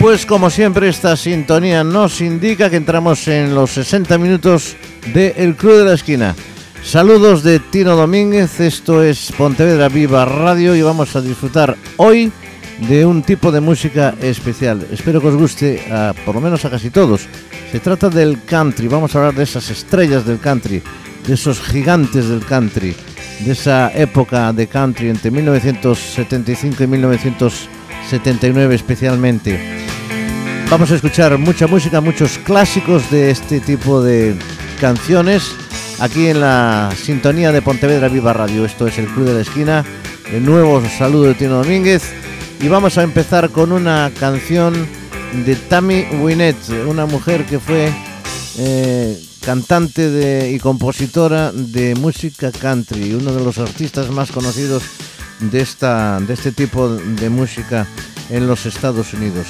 Pues como siempre esta sintonía nos indica que entramos en los 60 minutos de El Club de la Esquina. Saludos de Tino Domínguez, esto es Pontevedra Viva Radio y vamos a disfrutar hoy de un tipo de música especial. Espero que os guste, a, por lo menos a casi todos. Se trata del country, vamos a hablar de esas estrellas del country, de esos gigantes del country, de esa época de country entre 1975 y 1979 especialmente. Vamos a escuchar mucha música, muchos clásicos de este tipo de canciones aquí en la sintonía de Pontevedra Viva Radio. Esto es el Club de la Esquina. El nuevo saludo de Tino Domínguez. Y vamos a empezar con una canción de Tammy Wynette, una mujer que fue eh, cantante y compositora de música country, uno de los artistas más conocidos de, esta, de este tipo de música en los Estados Unidos.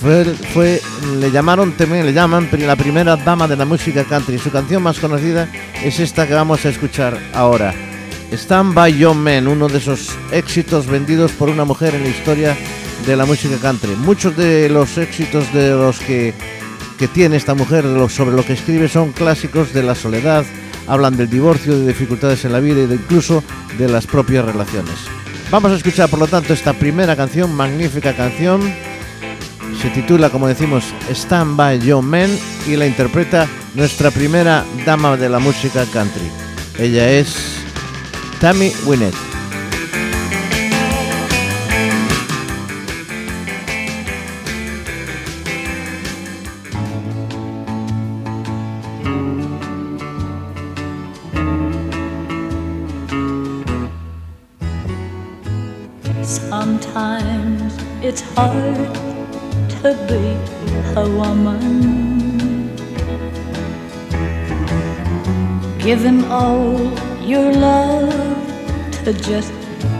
Fue, le llamaron también, le llaman la primera dama de la música country. Su canción más conocida es esta que vamos a escuchar ahora. Stand by Your Man, uno de esos éxitos vendidos por una mujer en la historia de la música country. Muchos de los éxitos de los que, que tiene esta mujer, sobre lo que escribe, son clásicos de la soledad, hablan del divorcio, de dificultades en la vida y de incluso de las propias relaciones. Vamos a escuchar, por lo tanto, esta primera canción, magnífica canción se titula, como decimos, Stand By Your Man y la interpreta nuestra primera dama de la música country. Ella es Tammy Wynette. It's hard to be a woman. Give him all your love to just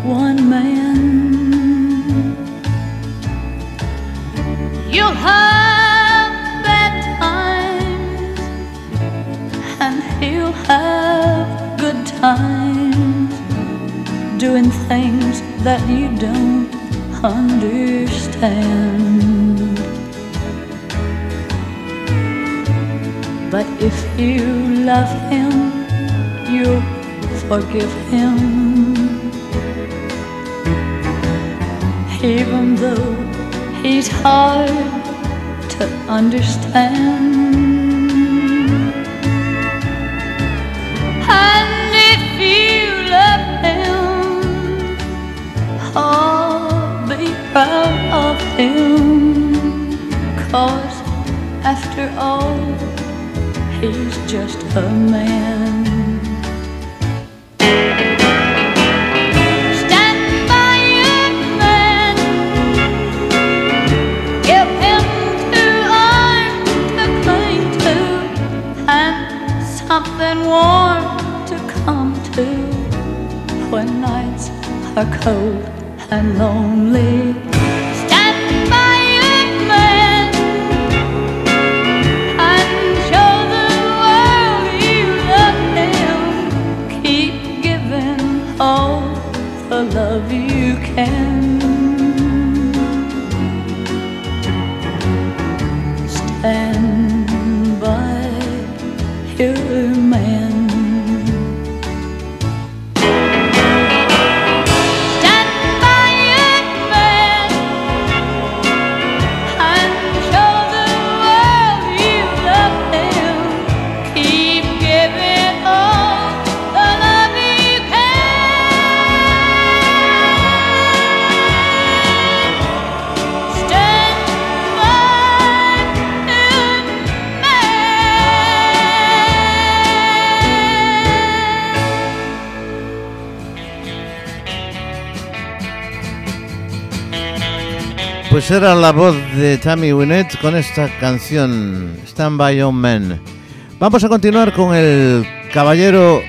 one man. You'll have bad times, and he'll have good times doing things that you don't understand. But if you love him, you'll forgive him. Even though he's hard to understand. Him. Cause after all, he's just a man. Something warm to come to when nights are cold and lonely. love you can. Era la voz de Tammy Wynette con esta canción Stand By Your Man. Vamos a continuar con el caballero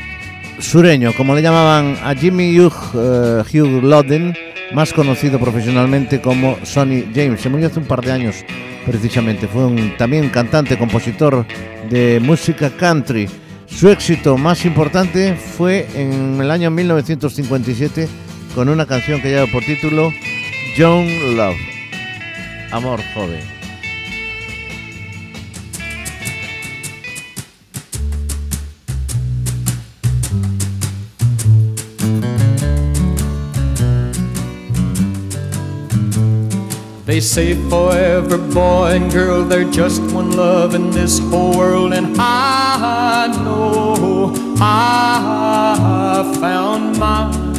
sureño, como le llamaban a Jimmy Hugh, uh, Hugh más conocido profesionalmente como Sonny James. Se murió hace un par de años, precisamente. Fue un, también cantante, compositor de música country. Su éxito más importante fue en el año 1957 con una canción que lleva por título Young Love. Amor. They say forever, boy and girl, they're just one love in this whole world, and I know I found mine.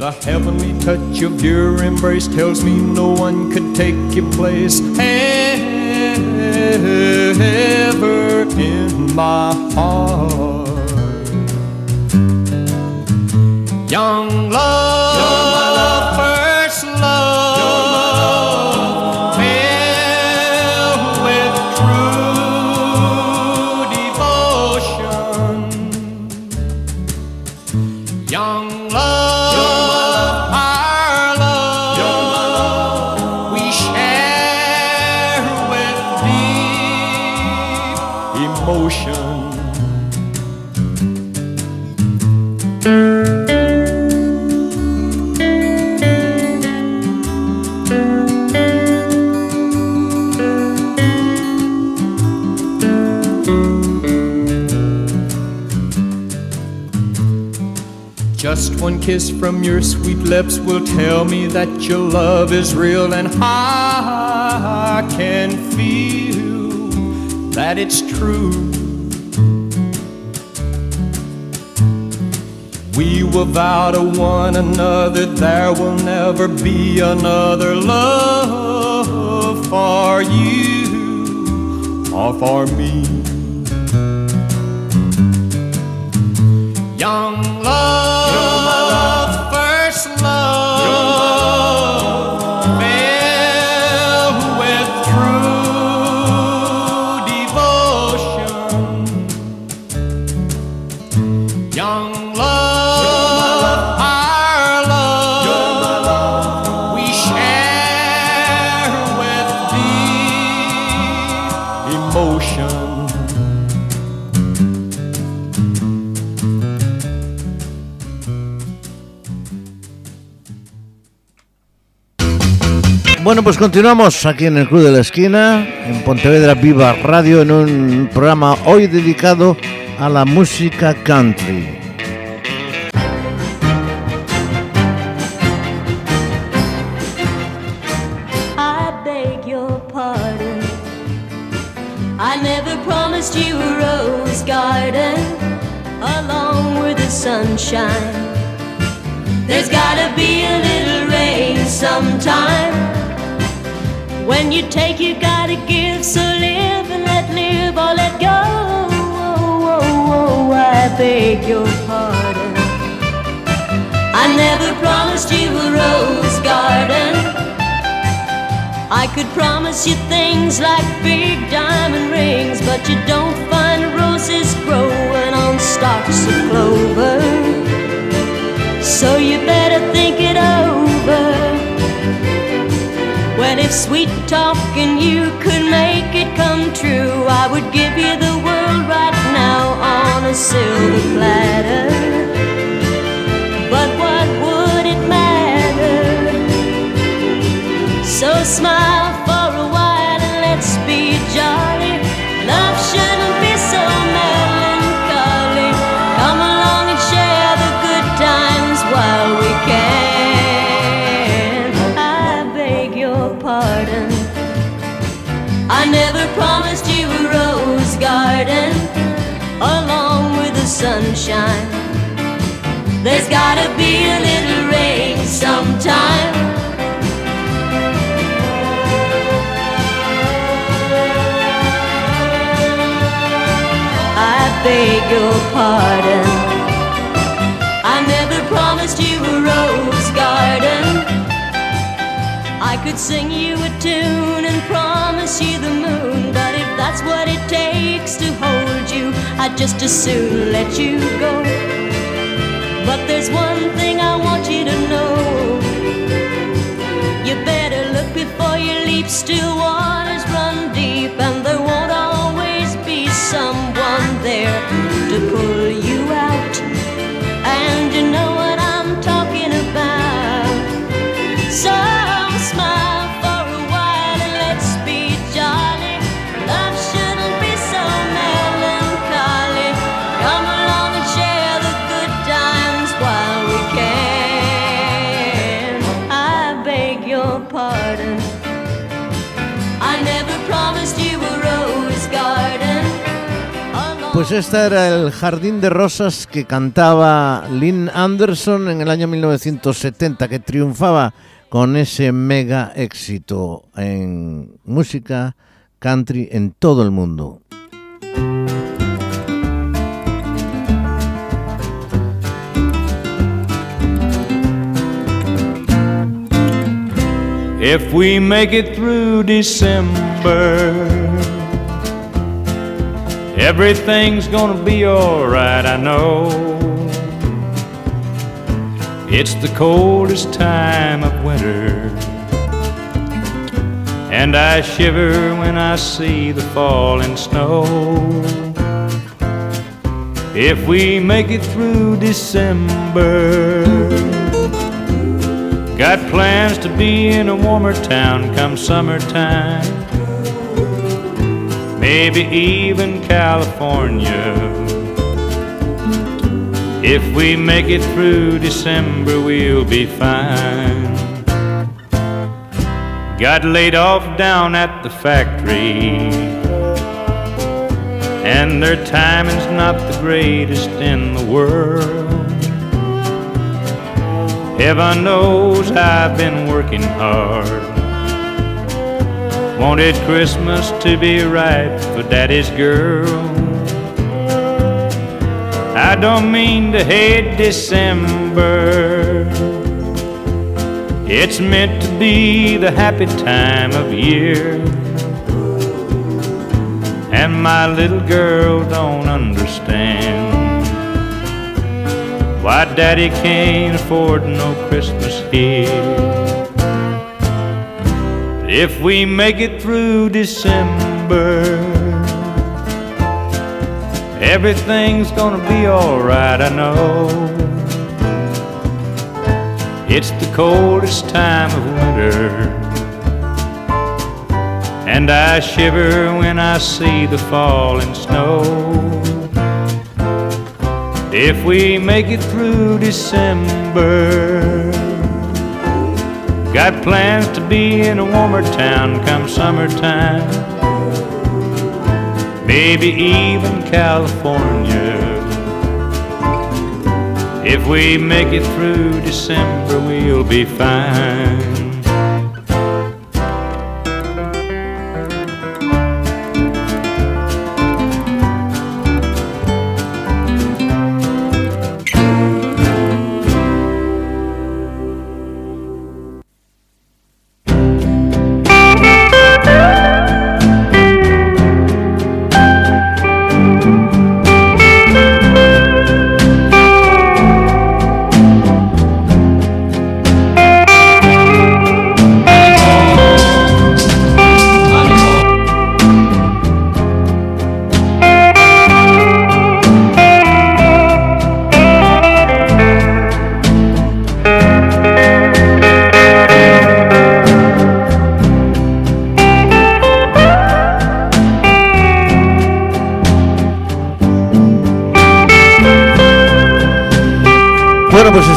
The heavenly touch of your embrace tells me no one could take your place ever in my heart. Kiss from your sweet lips will tell me that your love is real, and I can feel that it's true. We will vow to one another there will never be another love for you or for me. Pues continuamos aquí en el Club de la Esquina, en Pontevedra Viva Radio, en un programa hoy dedicado a la música country. Sunshine. There's gotta be a little rain sometime. When you take, you gotta give. So live and let live or let go. Oh, oh, oh, I beg your pardon. I never promised you a rose garden. I could promise you things like big diamond rings, but you don't find roses growing on stalks of clover. So you better think it over. If sweet talking you could make it come true, I would give you the world right now on a silver platter. But what would it matter? So smile sunshine. There's gotta be a little rain sometime. I beg your pardon. I never promised you a rose garden. I could sing you a tune and promise you the moon, that's what it takes to hold you, I'd just as soon let you go. But there's one thing I want you to know. You better look before you leap, still waters run deep, and there won't always be someone there to pull you out. And you know pues esta era el Jardín de Rosas que cantaba Lynn Anderson en el año 1970, que triunfaba con ese mega éxito en música country en todo el mundo. If we make it through December Everything's gonna be alright, I know. It's the coldest time of winter, and I shiver when I see the falling snow. If we make it through December, got plans to be in a warmer town come summertime maybe even California. If we make it through December, we'll be fine. Got laid off down at the factory, and their timing's not the greatest in the world. Heaven knows I've been working hard Wanted Christmas to be right for Daddy's girl. I don't mean to hate December. It's meant to be the happy time of year. And my little girl don't understand why Daddy can't afford no Christmas here. If we make it through December, everything's gonna be alright, I know. It's the coldest time of winter, and I shiver when I see the falling snow. If we make it through December, Got plans to be in a warmer town come summertime. Maybe even California. If we make it through December, we'll be fine.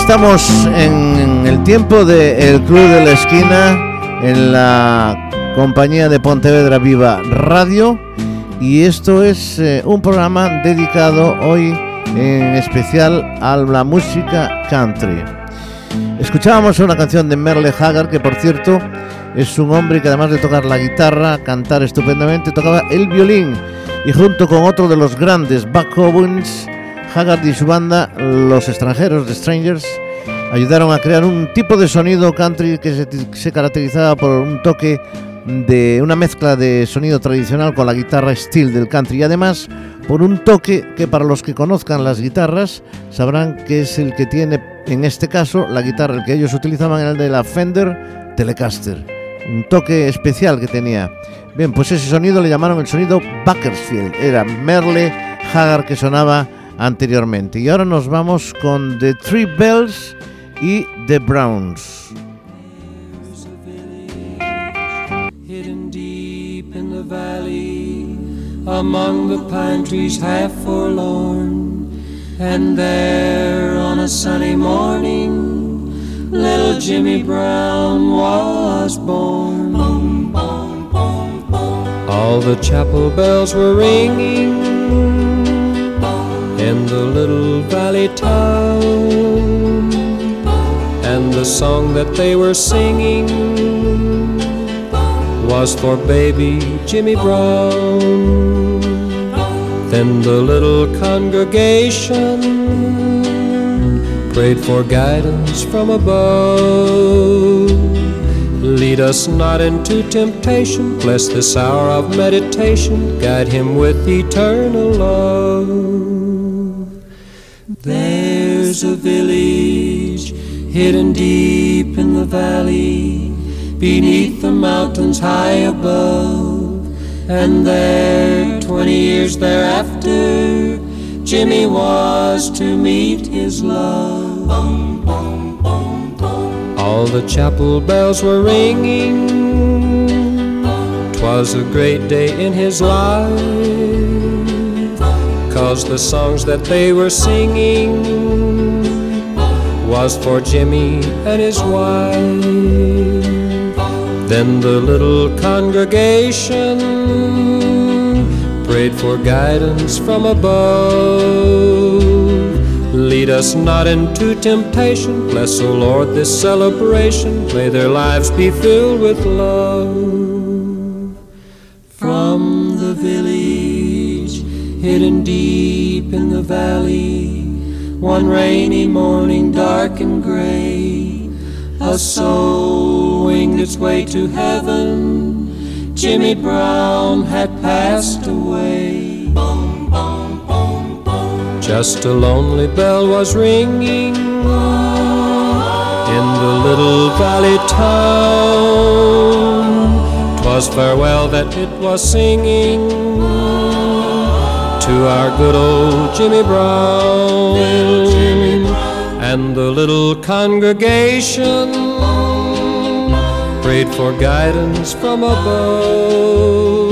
Estamos en el tiempo del Club de la Esquina, en la compañía de Pontevedra Viva Radio, y esto es eh, un programa dedicado hoy en especial a la música country. Escuchábamos una canción de Merle Haggard, que por cierto es un hombre que además de tocar la guitarra, cantar estupendamente, tocaba el violín, y junto con otro de los grandes, Buck Owens, Haggard y su banda, Los Extranjeros, de Strangers, ayudaron a crear un tipo de sonido country que se, caracterizaba por un toque de una mezcla de sonido tradicional con la guitarra steel del country. Y además por un toque que para los que conozcan las guitarras sabrán que es el que tiene en este caso la guitarra que ellos utilizaban el de la Fender Telecaster. Un toque especial que tenía. Bien pues ese sonido le llamaron el sonido Bakersfield. Era Merle Haggard que sonaba anteriormente. Y ahora nos vamos con The Three Bells y The Browns. Hidden deep in the valley, among the pine trees half forlorn, and there on a sunny morning, little Jimmy Brown was born. All the chapel bells were ringing in the little valley town. And the song that they were singing was for baby Jimmy Brown. Then the little congregation prayed for guidance from above. Lead us not into temptation, bless this hour of meditation, guide him with eternal love. A village hidden deep in the valley, beneath the mountains high above, and there, twenty years thereafter, Jimmy was to meet his love. All the chapel bells were ringing. Twas a great day in his life. Cause the songs that they were singing was for Jimmy and his wife. Then the little congregation prayed for guidance from above. Lead us not into temptation. Bless, O Lord, this celebration. May their lives be filled with love. From the village, hidden deep in the valley, one rainy morning, dark and gray, a soul winged its way to heaven. Jimmy Brown had passed away. Boom, boom, boom, boom. Just a lonely bell was ringing in the little valley town. Twas farewell that it was singing to our good old Jimmy Brown. And the little congregation prayed for guidance from above.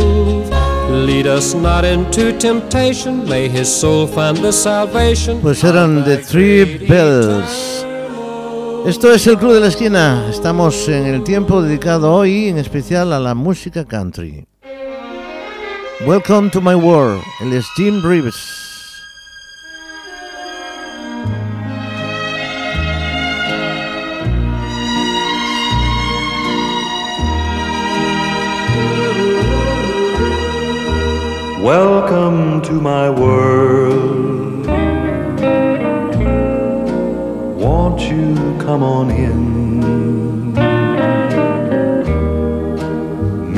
Lead us not into temptation, may his soul find the salvation. Pues eran The Three Bells. Esto es el Club de la Esquina. Estamos en el tiempo dedicado hoy en especial a la música country. Welcome to my world. Es Jim Reeves. Welcome to my world. Won't you come on in?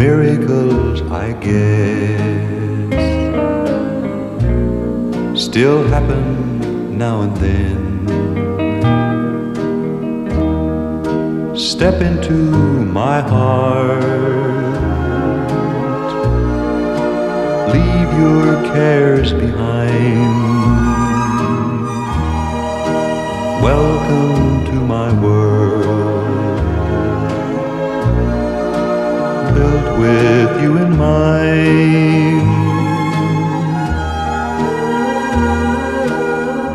Miracles, I guess, still happen now and then. Step into my heart leave your cares behind. Welcome to my world, built with you in mind.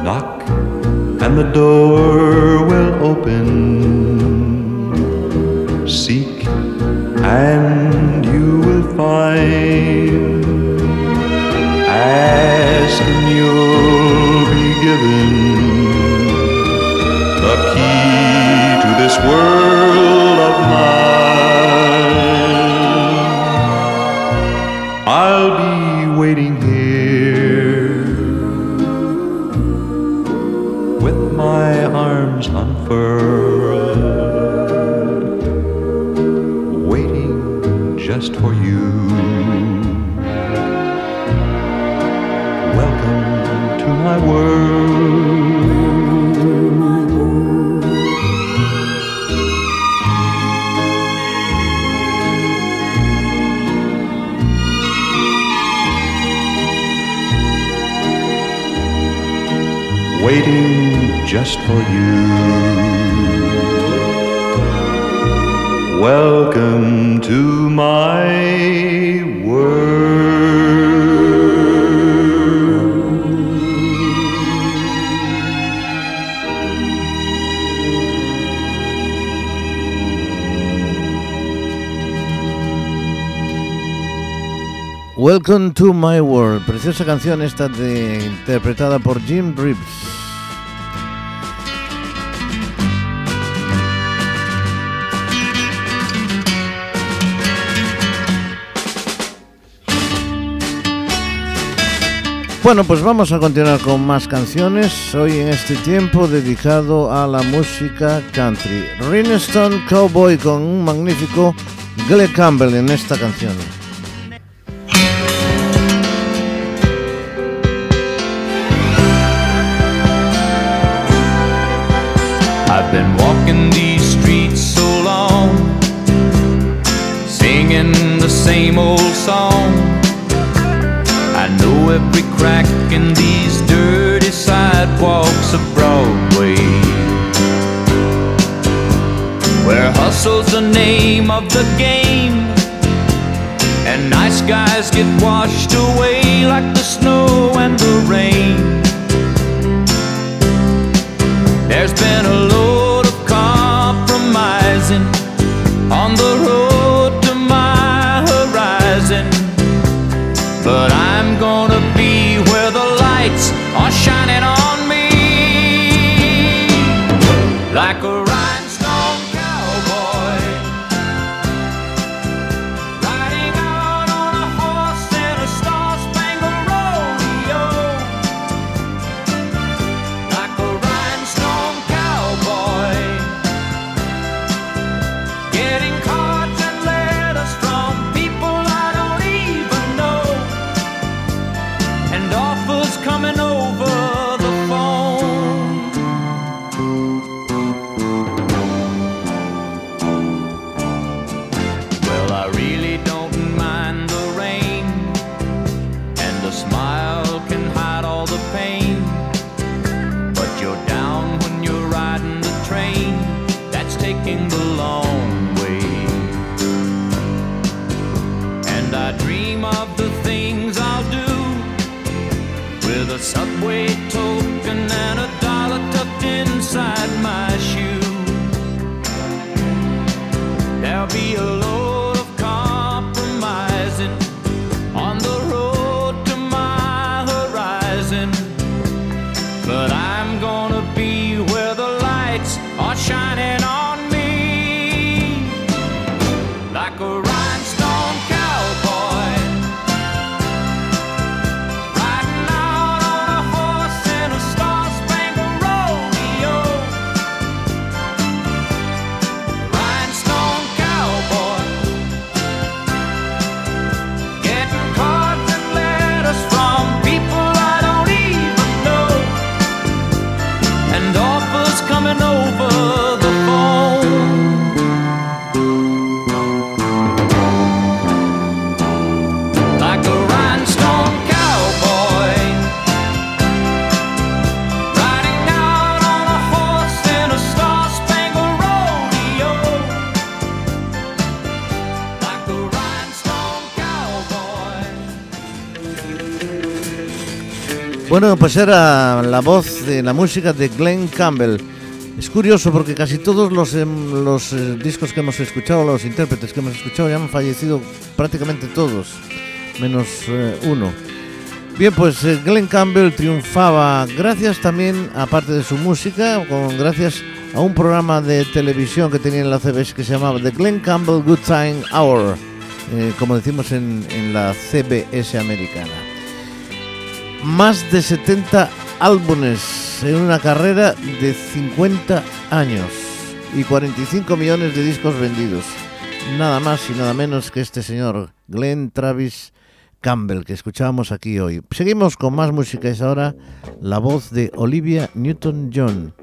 Knock, and the door will open. Seek, and you will find ask and you'll Welcome to My World, preciosa canción esta de, interpretada por Jim Reeves. Bueno, pues vamos a continuar con más canciones, hoy en este tiempo dedicado a la música country. Stone Cowboy con un magnífico Glenn Campbell en esta canción. Hustle's the name of the game, and nice guys get washed away like the snow and the rain. There's been a Bueno, pues era la voz de la música de Glenn Campbell. Es curioso porque casi todos los, em, los eh, discos que hemos escuchado, los intérpretes que hemos escuchado, ya han fallecido prácticamente todos, menos eh, uno. Bien, pues eh, Glenn Campbell triunfaba gracias también, aparte de su música, con, gracias a un programa de televisión que tenía en la CBS que se llamaba The Glenn Campbell Good Time Hour, eh, como decimos en, en la CBS americana más de 70 álbumes en una carrera de 50 años y 45 millones de discos vendidos. Nada más y nada menos que este señor Glenn Travis Campbell que escuchábamos aquí hoy. Seguimos con más música. Es ahora la voz de Olivia Newton-John.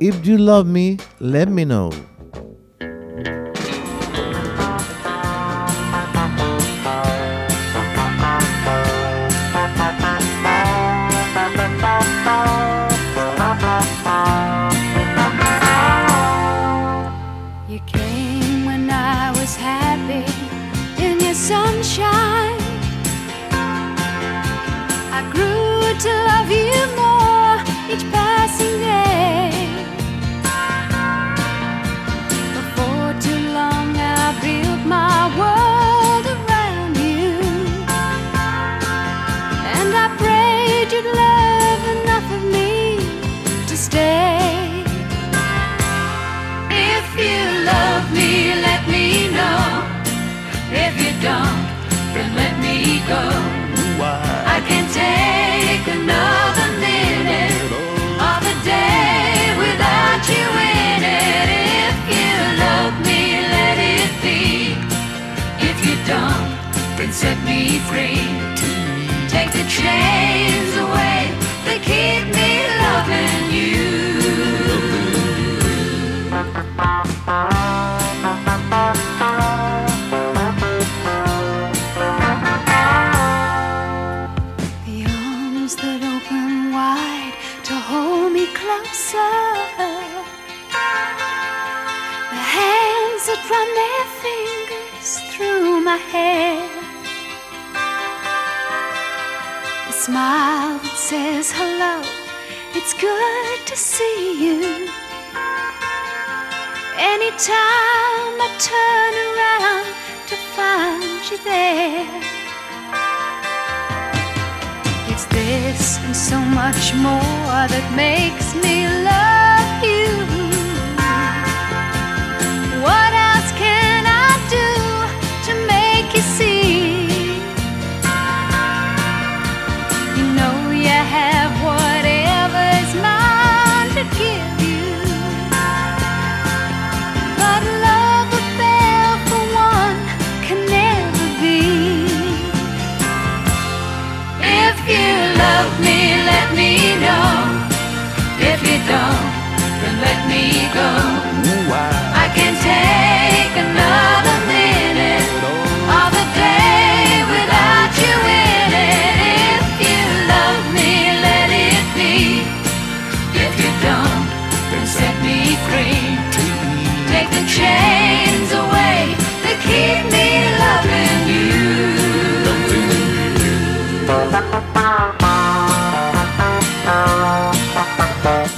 If you love me, let me know. free. says hello. It's good to see you. Anytime I turn around to find you there. It's this and so much more that makes me love.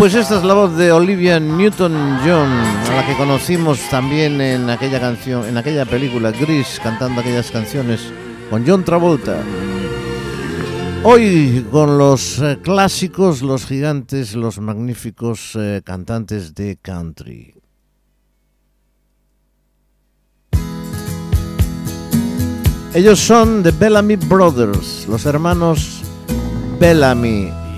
Pues esta es la voz de Olivia Newton-John, a la que conocimos también en aquella canción, en aquella película Gris, cantando aquellas canciones con John Travolta. Hoy con los eh, clásicos, los gigantes, los magníficos eh, cantantes de country. Ellos son The Bellamy Brothers, los hermanos Bellamy.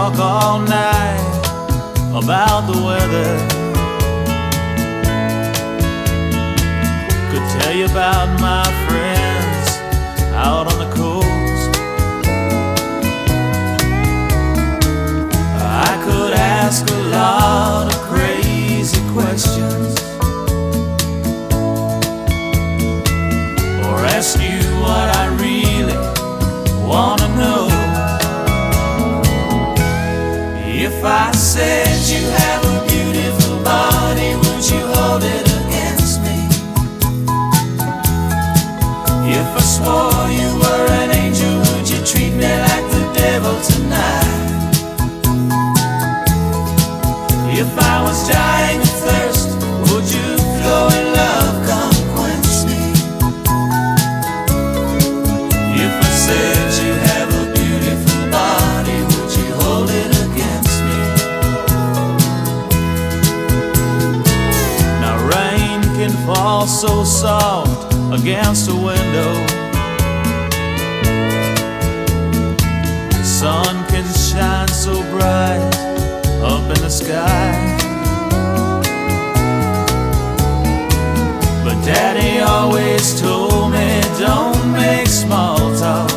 talk all night about the weather. Could tell you about my friends out on the coast. I could ask against the window. Sun can shine so bright up in the sky. But Daddy always told me don't make small talk.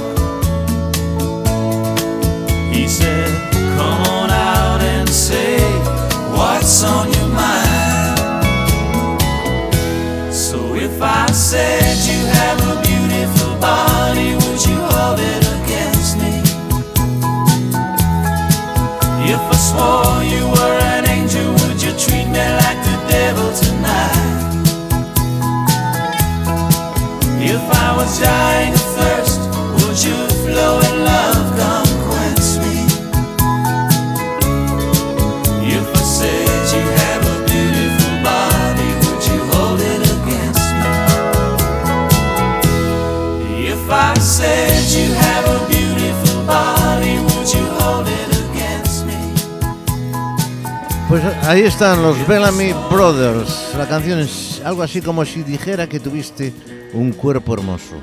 Pues ahí están los Bellamy Brothers. La canción es algo así como si dijera que tuviste un cuerpo hermoso.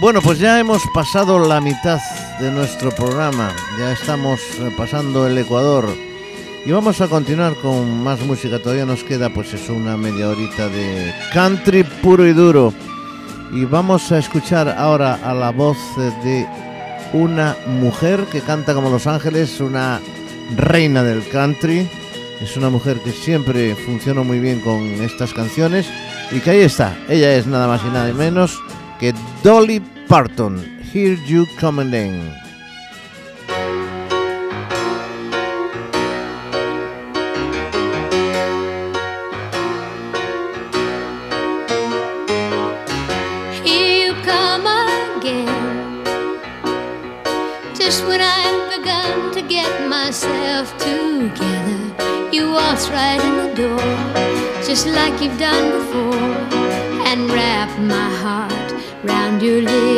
Bueno, pues ya hemos pasado la mitad de nuestro programa, ya estamos eh, pasando el Ecuador. Y vamos a continuar con más música, todavía nos queda pues eso, una media horita de country puro y duro. Y vamos a escuchar ahora a la voz de una mujer que canta como Los Ángeles, una reina del country, es una mujer que siempre funcionó muy bien con estas canciones. Y que ahí está, ella es nada más y nada menos que Dolly Parton, Here You Come Again. Here you come again. Just when I've begun to get myself together, you waltz right in the door, just like you've done before, and wrap my heart round your little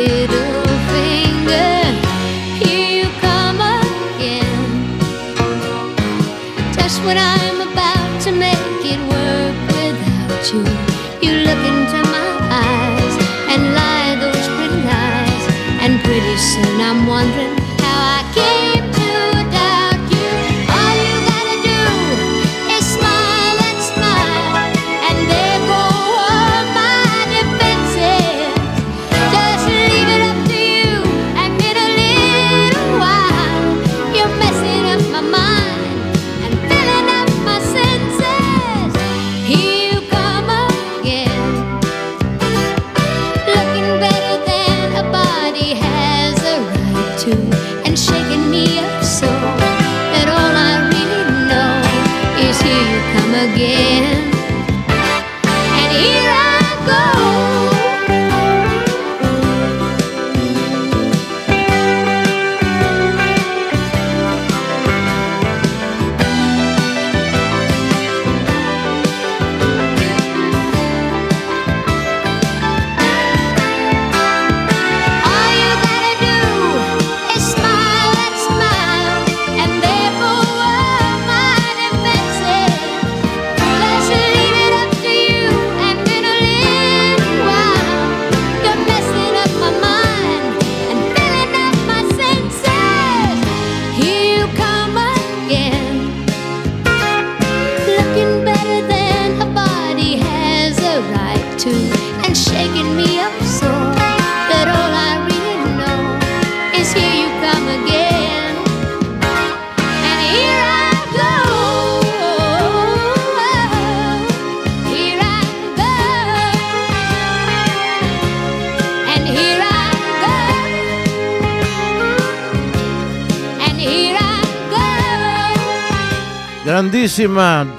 When I'm about to make it work without you,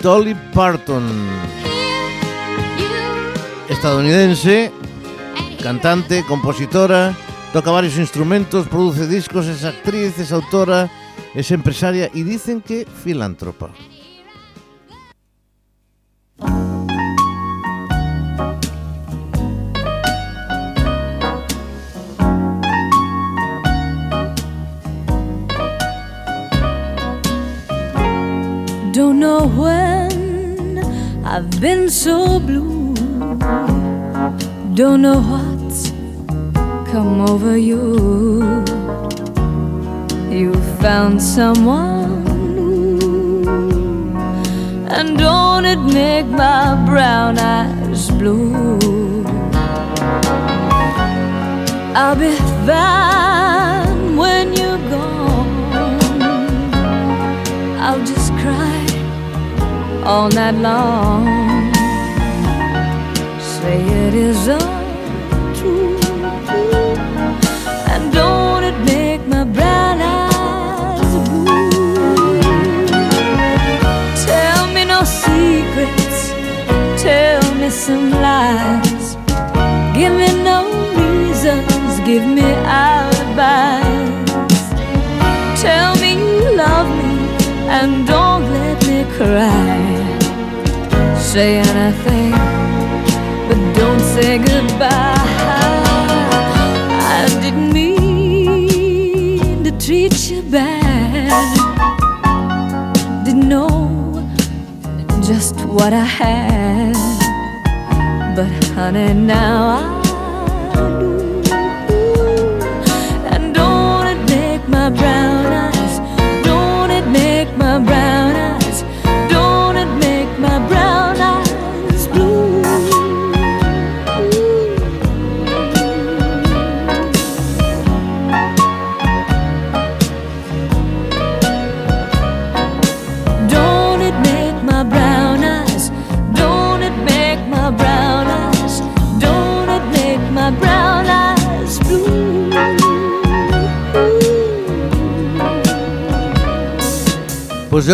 Dolly Parton, estadounidense, cantante, compositora, toca varios instrumentos, produce discos, es actriz, es autora, es empresaria y dicen que filántropa. So blue. Don't know what's come over you. You found someone. And don't it make my brown eyes blue? I'll be fine when you're gone. I'll just cry all night long. Say it is untrue. And don't it make my brown eyes blue? Tell me no secrets, tell me some lies. Give me no reasons, give me alibis. Tell me you love me and don't let me cry. Say anything, treat you bad. Didn't know just what I had. But honey, now I do. And don't it make my brown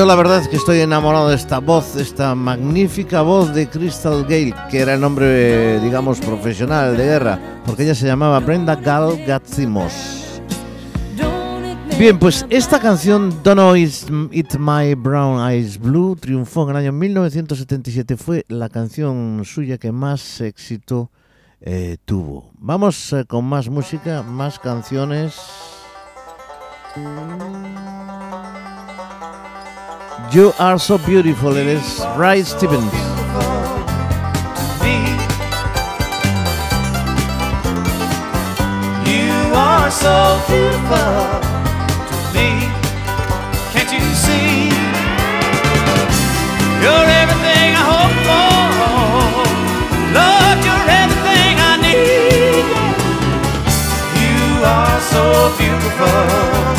la verdad es que estoy enamorado de esta voz, esta magnífica voz de Crystal Gale, que era el nombre, digamos, profesional de guerra, porque ella se llamaba Brenda Gal Gatzimos. Bien, pues esta canción, Don't Know It My Brown Eyes Blue, triunfó en el año 1977. Fue la canción suya que más éxito eh, tuvo. Vamos eh, con más música, más canciones. You Are So Beautiful, it is Ray Stevens. You are so beautiful to me. Can't you see? You're everything I hope for. Lord, you're everything I need. You are so beautiful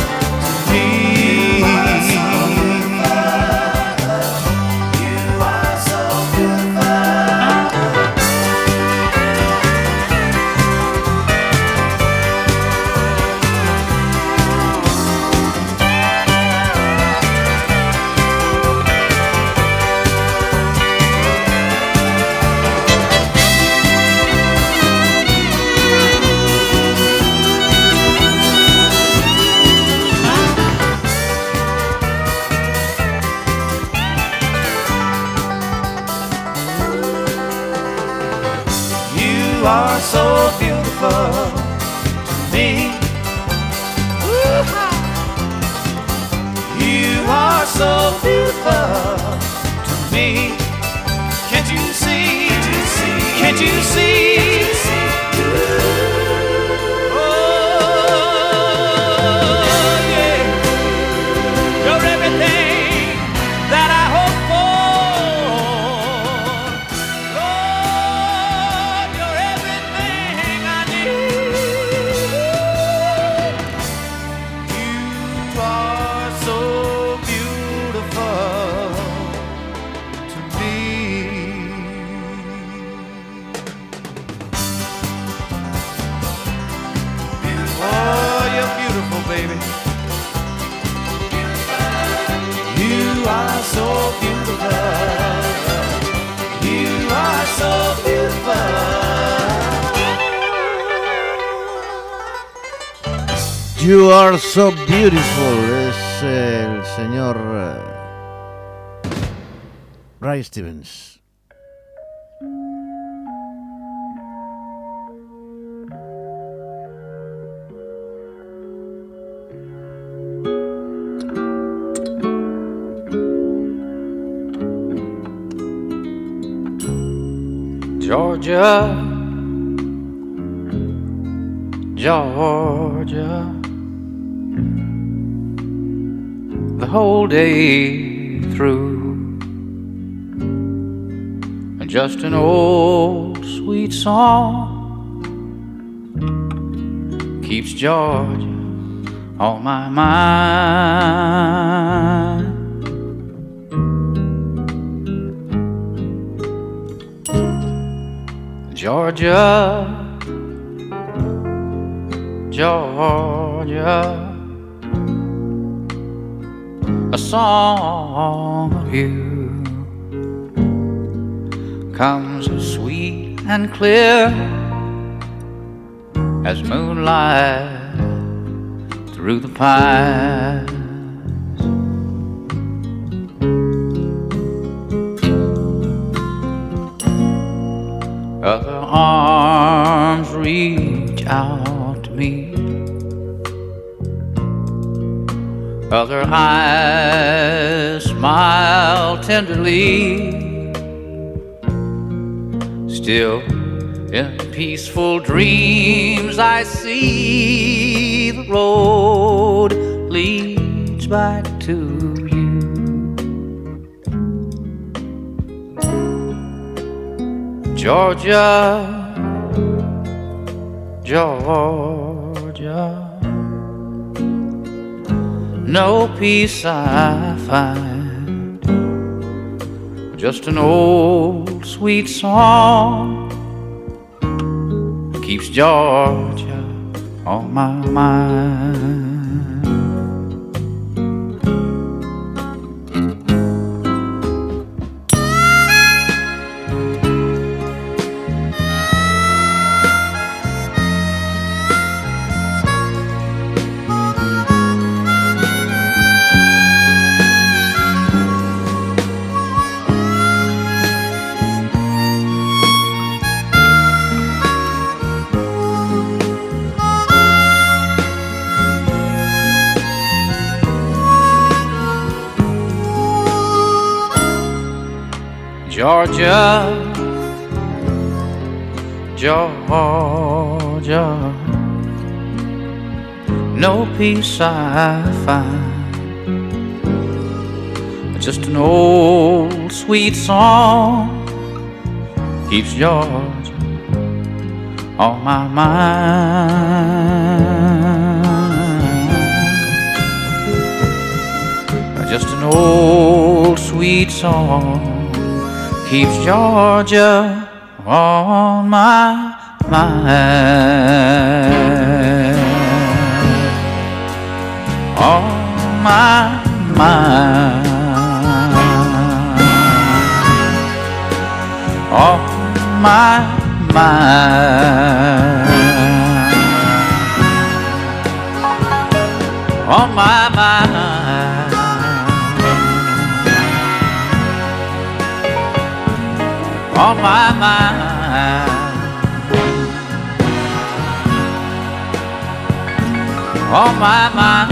are so beautiful to me. You are so beautiful to me. Can't you see? Can't you see? You Are So Beautiful es el señor eh, Ray Stevens. Georgia, Georgia, the whole day through. And just an old sweet song keeps Georgia on my mind. Georgia, Georgia, song of you comes as sweet and clear as moonlight through the pines. Other arms reach out Other eyes smile tenderly. Still, in peaceful dreams, I see the road leads back to you. Georgia, Georgia. No peace I find, just an old sweet song keeps Georgia on my mind. Georgia, Georgia, no peace I find, just an old sweet song keeps Georgia on my mind. Just an old sweet song keeps Georgia on my mind. On my mind. On my mind. On my On my mind.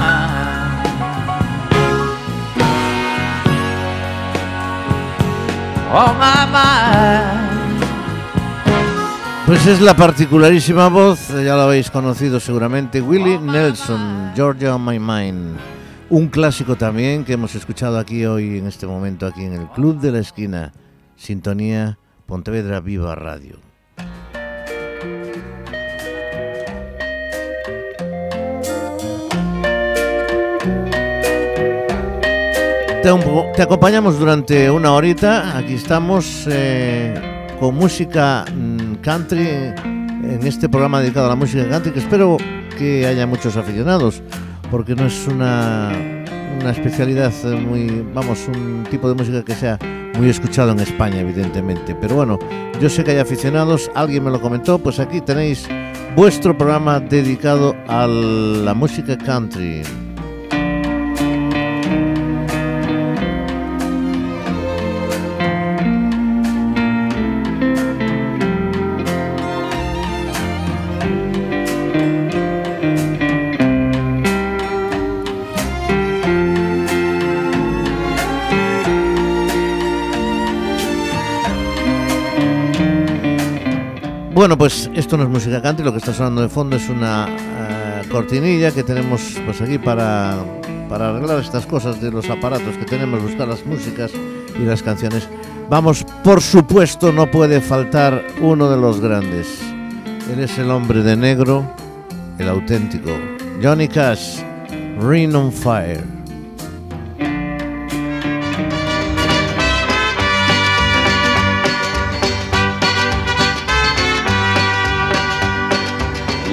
On my mind. Pues es la particularísima voz, ya la habéis conocido seguramente, Willie Nelson, Georgia on My Mind. Un clásico también que hemos escuchado aquí hoy en este momento, aquí en el Club de la Esquina. Sintonía Pontevedra Viva Radio. Te, te acompañamos durante una horita. Aquí estamos eh, con música mm, country en este programa dedicado a la música country que espero que haya muchos aficionados porque no es una, una especialidad muy, vamos, un tipo de música que sea muy escuchado en España, evidentemente. Pero bueno, yo sé que hay aficionados, alguien me lo comentó, pues aquí tenéis vuestro programa dedicado a la música country. Bueno, pues esto no es música country, lo que está sonando de fondo es una eh, cortinilla que tenemos pues aquí para, para arreglar estas cosas de los aparatos que tenemos, buscar las músicas y las canciones. Vamos, por supuesto, no puede faltar uno de los grandes. Él es el hombre de negro, el auténtico. Johnny Cash, Ring on Fire.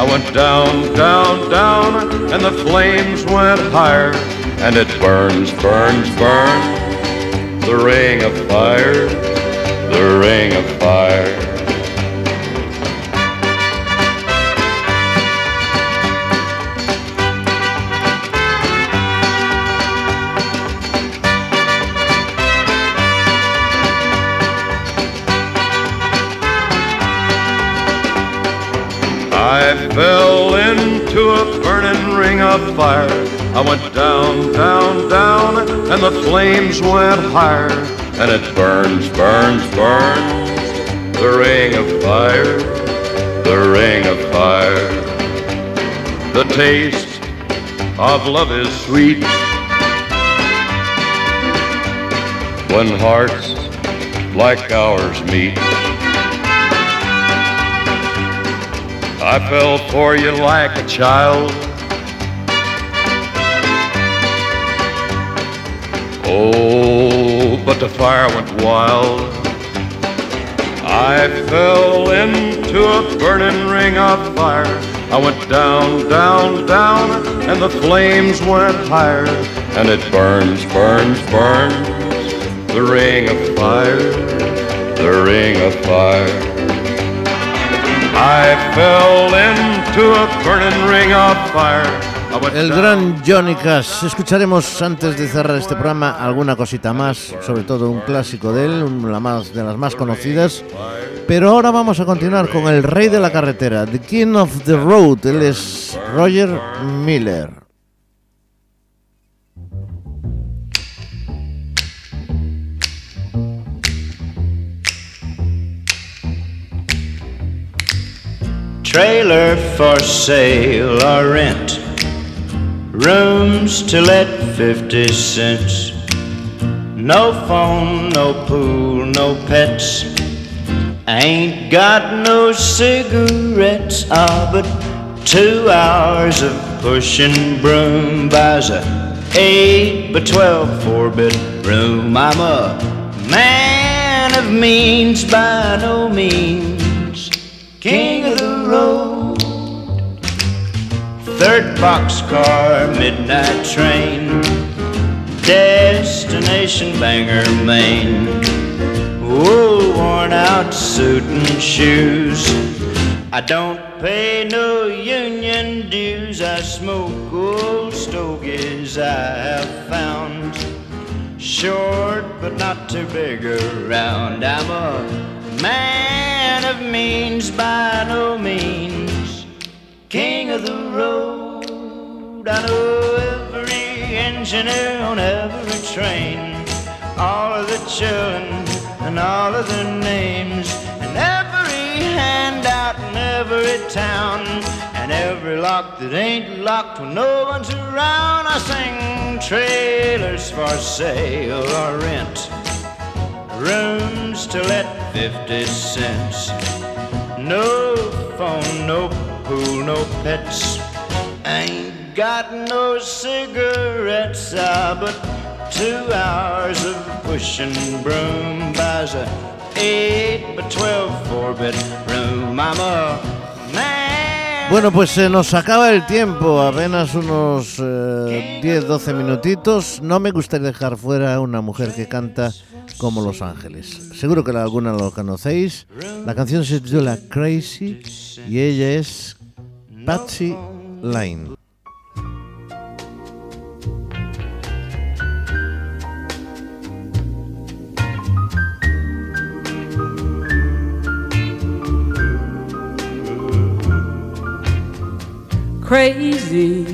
I went down, down, down, and the flames went higher. And it burns, burns, burns. The ring of fire, higher. And it burns, burns, burns. The ring of fire, the ring of fire. The taste of love is sweet. When hearts like ours meet. I fell for you like a child. Oh, but the fire went wild. I fell into a burning ring of fire. I went down, down, down, and the flames went higher. And it burns, burns, burns. The ring of fire, the ring of fire. I fell into a burning ring of fire. El gran Johnny Cash. Escucharemos antes de cerrar este programa alguna cosita más, sobre todo un clásico de él, una de las más conocidas. Pero ahora vamos a continuar con el rey de la carretera, The King of the Road. Él es Roger Miller. Trailer for sale or rent. Rooms to let 50 cents. No phone, no pool, no pets. Ain't got no cigarettes. Ah, but two hours of pushing broom buys a 8 by 12 four bedroom. I'm a man of means by no means. King of the road. Third boxcar, midnight train. Destination Bangor, Maine. Wool worn out suit and shoes. I don't pay no union dues. I smoke old stogies I have found. Short but not too big around. I'm a man of means by no means. King of the road. I know every engineer on every train. All of the children and all of their names. And every handout in every town. And every lock that ain't locked when no one's around. I sing trailers for sale or rent. Rooms to let 50 cents. No phone, no pool, no pets. Ain't got no cigarettes, ah, but two hours of pushing broom buys a eight by twelve four bedroom. I'm a. Bueno, pues se nos acaba el tiempo, apenas unos eh, 10-12 minutitos. No me gustaría dejar fuera una mujer que canta como Los Ángeles. Seguro que alguna lo conocéis. La canción se titula Crazy y ella es Patsy Cline. crazy.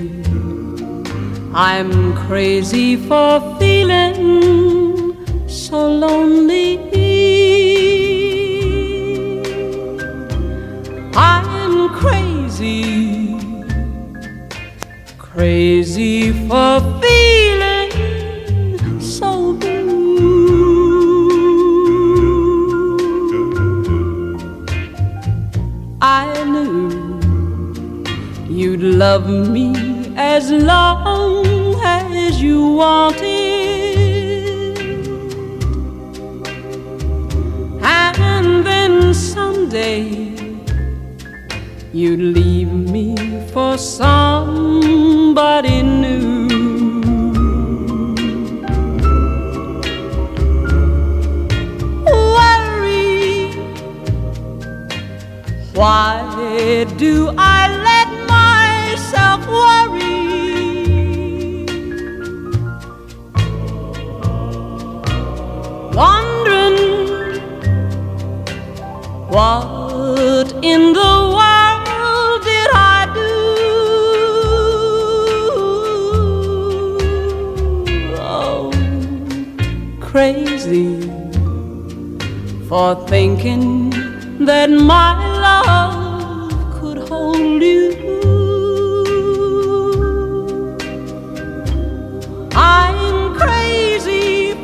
I'm crazy for feeling so lonely. I'm crazy, crazy for feeling so blue. I knew you'd love me as long as you wanted. And then someday you'd leave me for somebody why do I let myself worry? Wondering what in the world did I do? Oh, crazy for thinking that my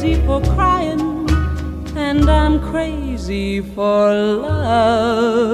crazy for crying, and I'm crazy for loving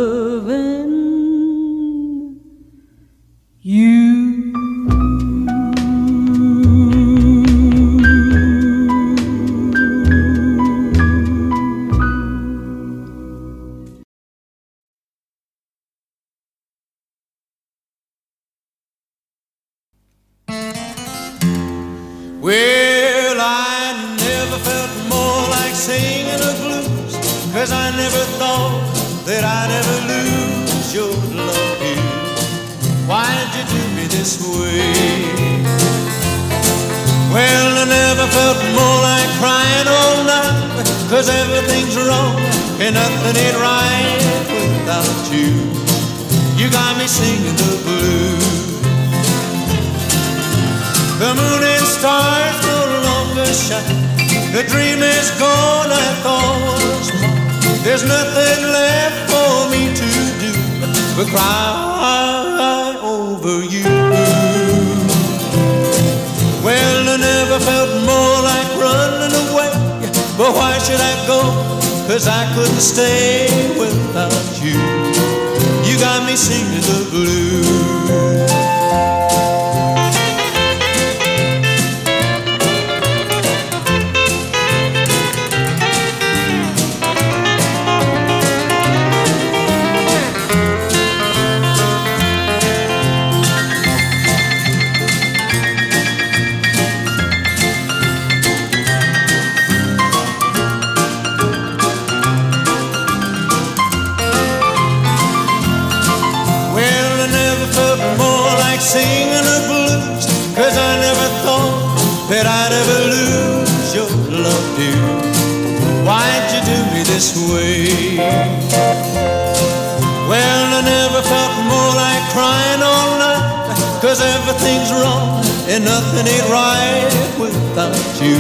you.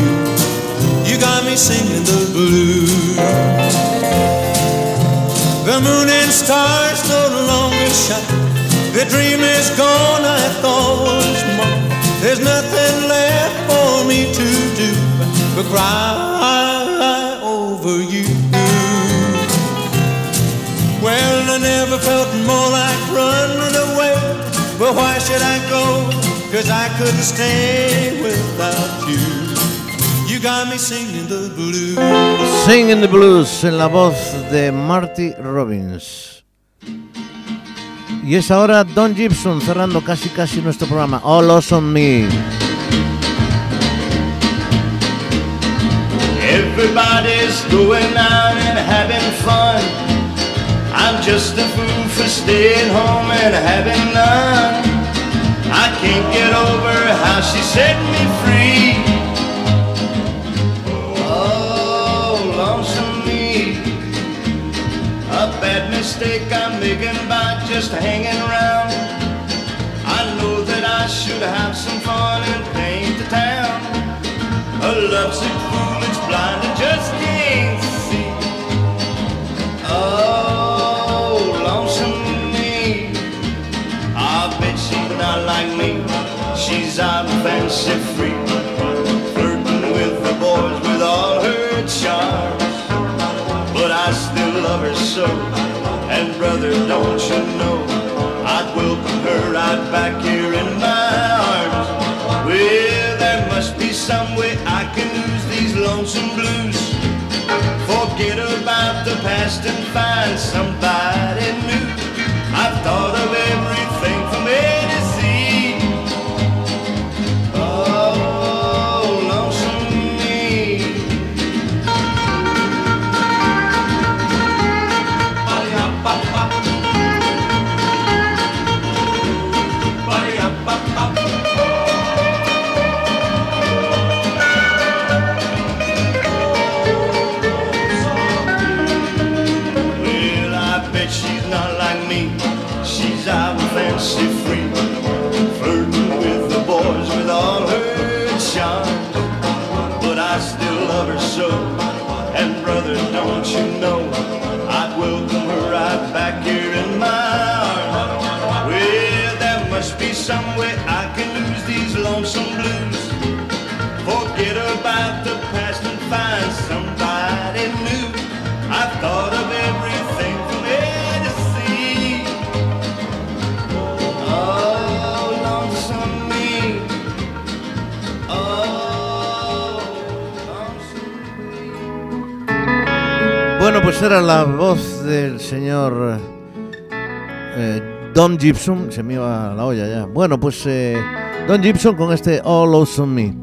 You got me singing the blues. The moon and stars no longer shine. The dream is gone, I thought was mine. There's nothing left for me to do but cry over you. Well, I never felt more like running away. But why should I go? Cause I couldn't stay without you. You got me singing the blues. Singing the Blues en la voz de Marty Robbins. Y es ahora Don Gibson cerrando casi casi nuestro programa. All Lost on Me. Everybody's going out and having fun. I'm just a fool for staying home and having none. I can't get over how she set me free. Mistake I'm making by just hanging around. I know that I should have some fun and paint the town. A lovesick fool that's blind and just can't see. Oh, lonesome me. I bet she's not like me. She's out fancy free, flirting with the boys with all her charms. But I still love her so, and brother, don't you know, I'd welcome her right back here in my arms. Well, there must be some way I can lose these lonesome blues. Forget about the past and find somebody new. I've thought of everything back here in my arms. Well, there must be some way I can lose these lonesome blues. Forget about the past and find somebody new. I've thought of everything from A to Z. Oh, lonesome me. Oh, lonesome me. Bueno, pues era la voz del señor eh, Don Gibson. Se me iba la olla ya. Bueno, pues eh, Don Gibson con este All Awesome Me.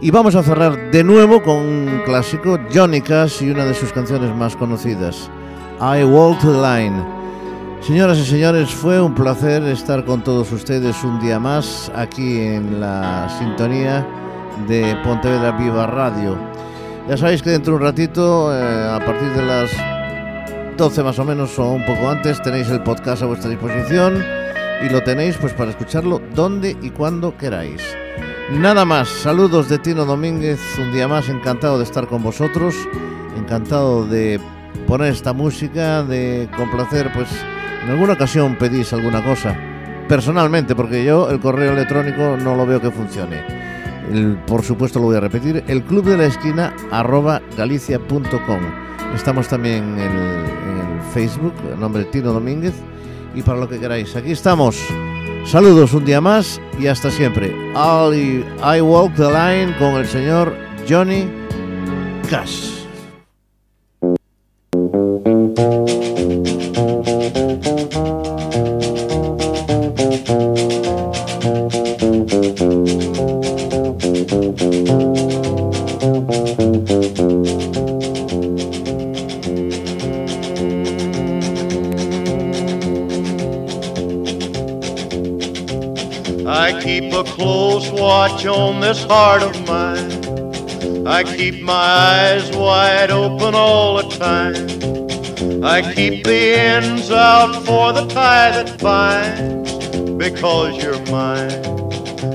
Y vamos a cerrar de nuevo con un clásico, Johnny Cash y una de sus canciones más conocidas, I Walk the Line. Señoras y señores, fue un placer estar con todos ustedes un día más aquí en la sintonía de Pontevedra Viva Radio. Ya sabéis que dentro de un ratito, eh, a partir de las 12 más o menos o un poco antes, tenéis el podcast a vuestra disposición y lo tenéis pues para escucharlo donde y cuando queráis. Nada más, saludos de Tino Domínguez, un día más encantado de estar con vosotros, encantado de poner esta música, de complacer, pues en alguna ocasión pedís alguna cosa, personalmente, porque yo el correo electrónico no lo veo que funcione. Por supuesto lo voy a repetir, el club de la esquina arroba galicia.com. Estamos también en el, Facebook, el nombre Tino Domínguez, y para lo que queráis. Aquí estamos. Saludos un día más y hasta siempre. I Walk the Line con el señor Johnny Cash. Watch on this heart of mine. I keep my eyes wide open all the time. I keep the ends out for the tie that binds. Because you're mine,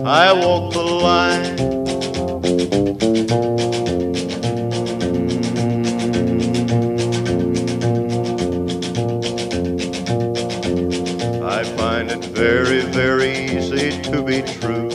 I walk the line. Mm. I find it very, very easy to be true.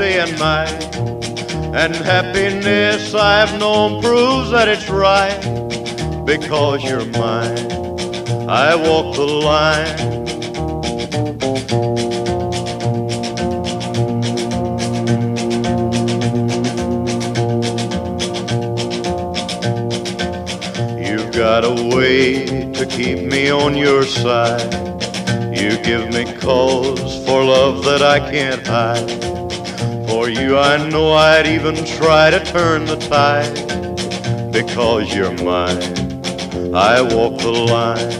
day and night. And happiness I've known proves that it's right because you're mine. I walk the line. You've got a way to keep me on your side. You give me cause for love that I can't hide. You, I know I'd even try to turn the tide. Because you're mine, I walk the line.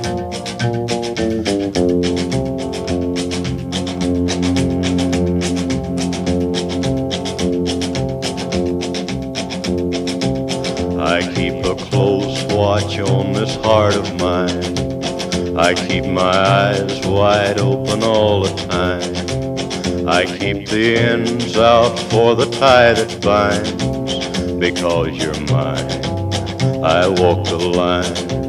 Out for the tie that binds. Because you're mine, I walk the line.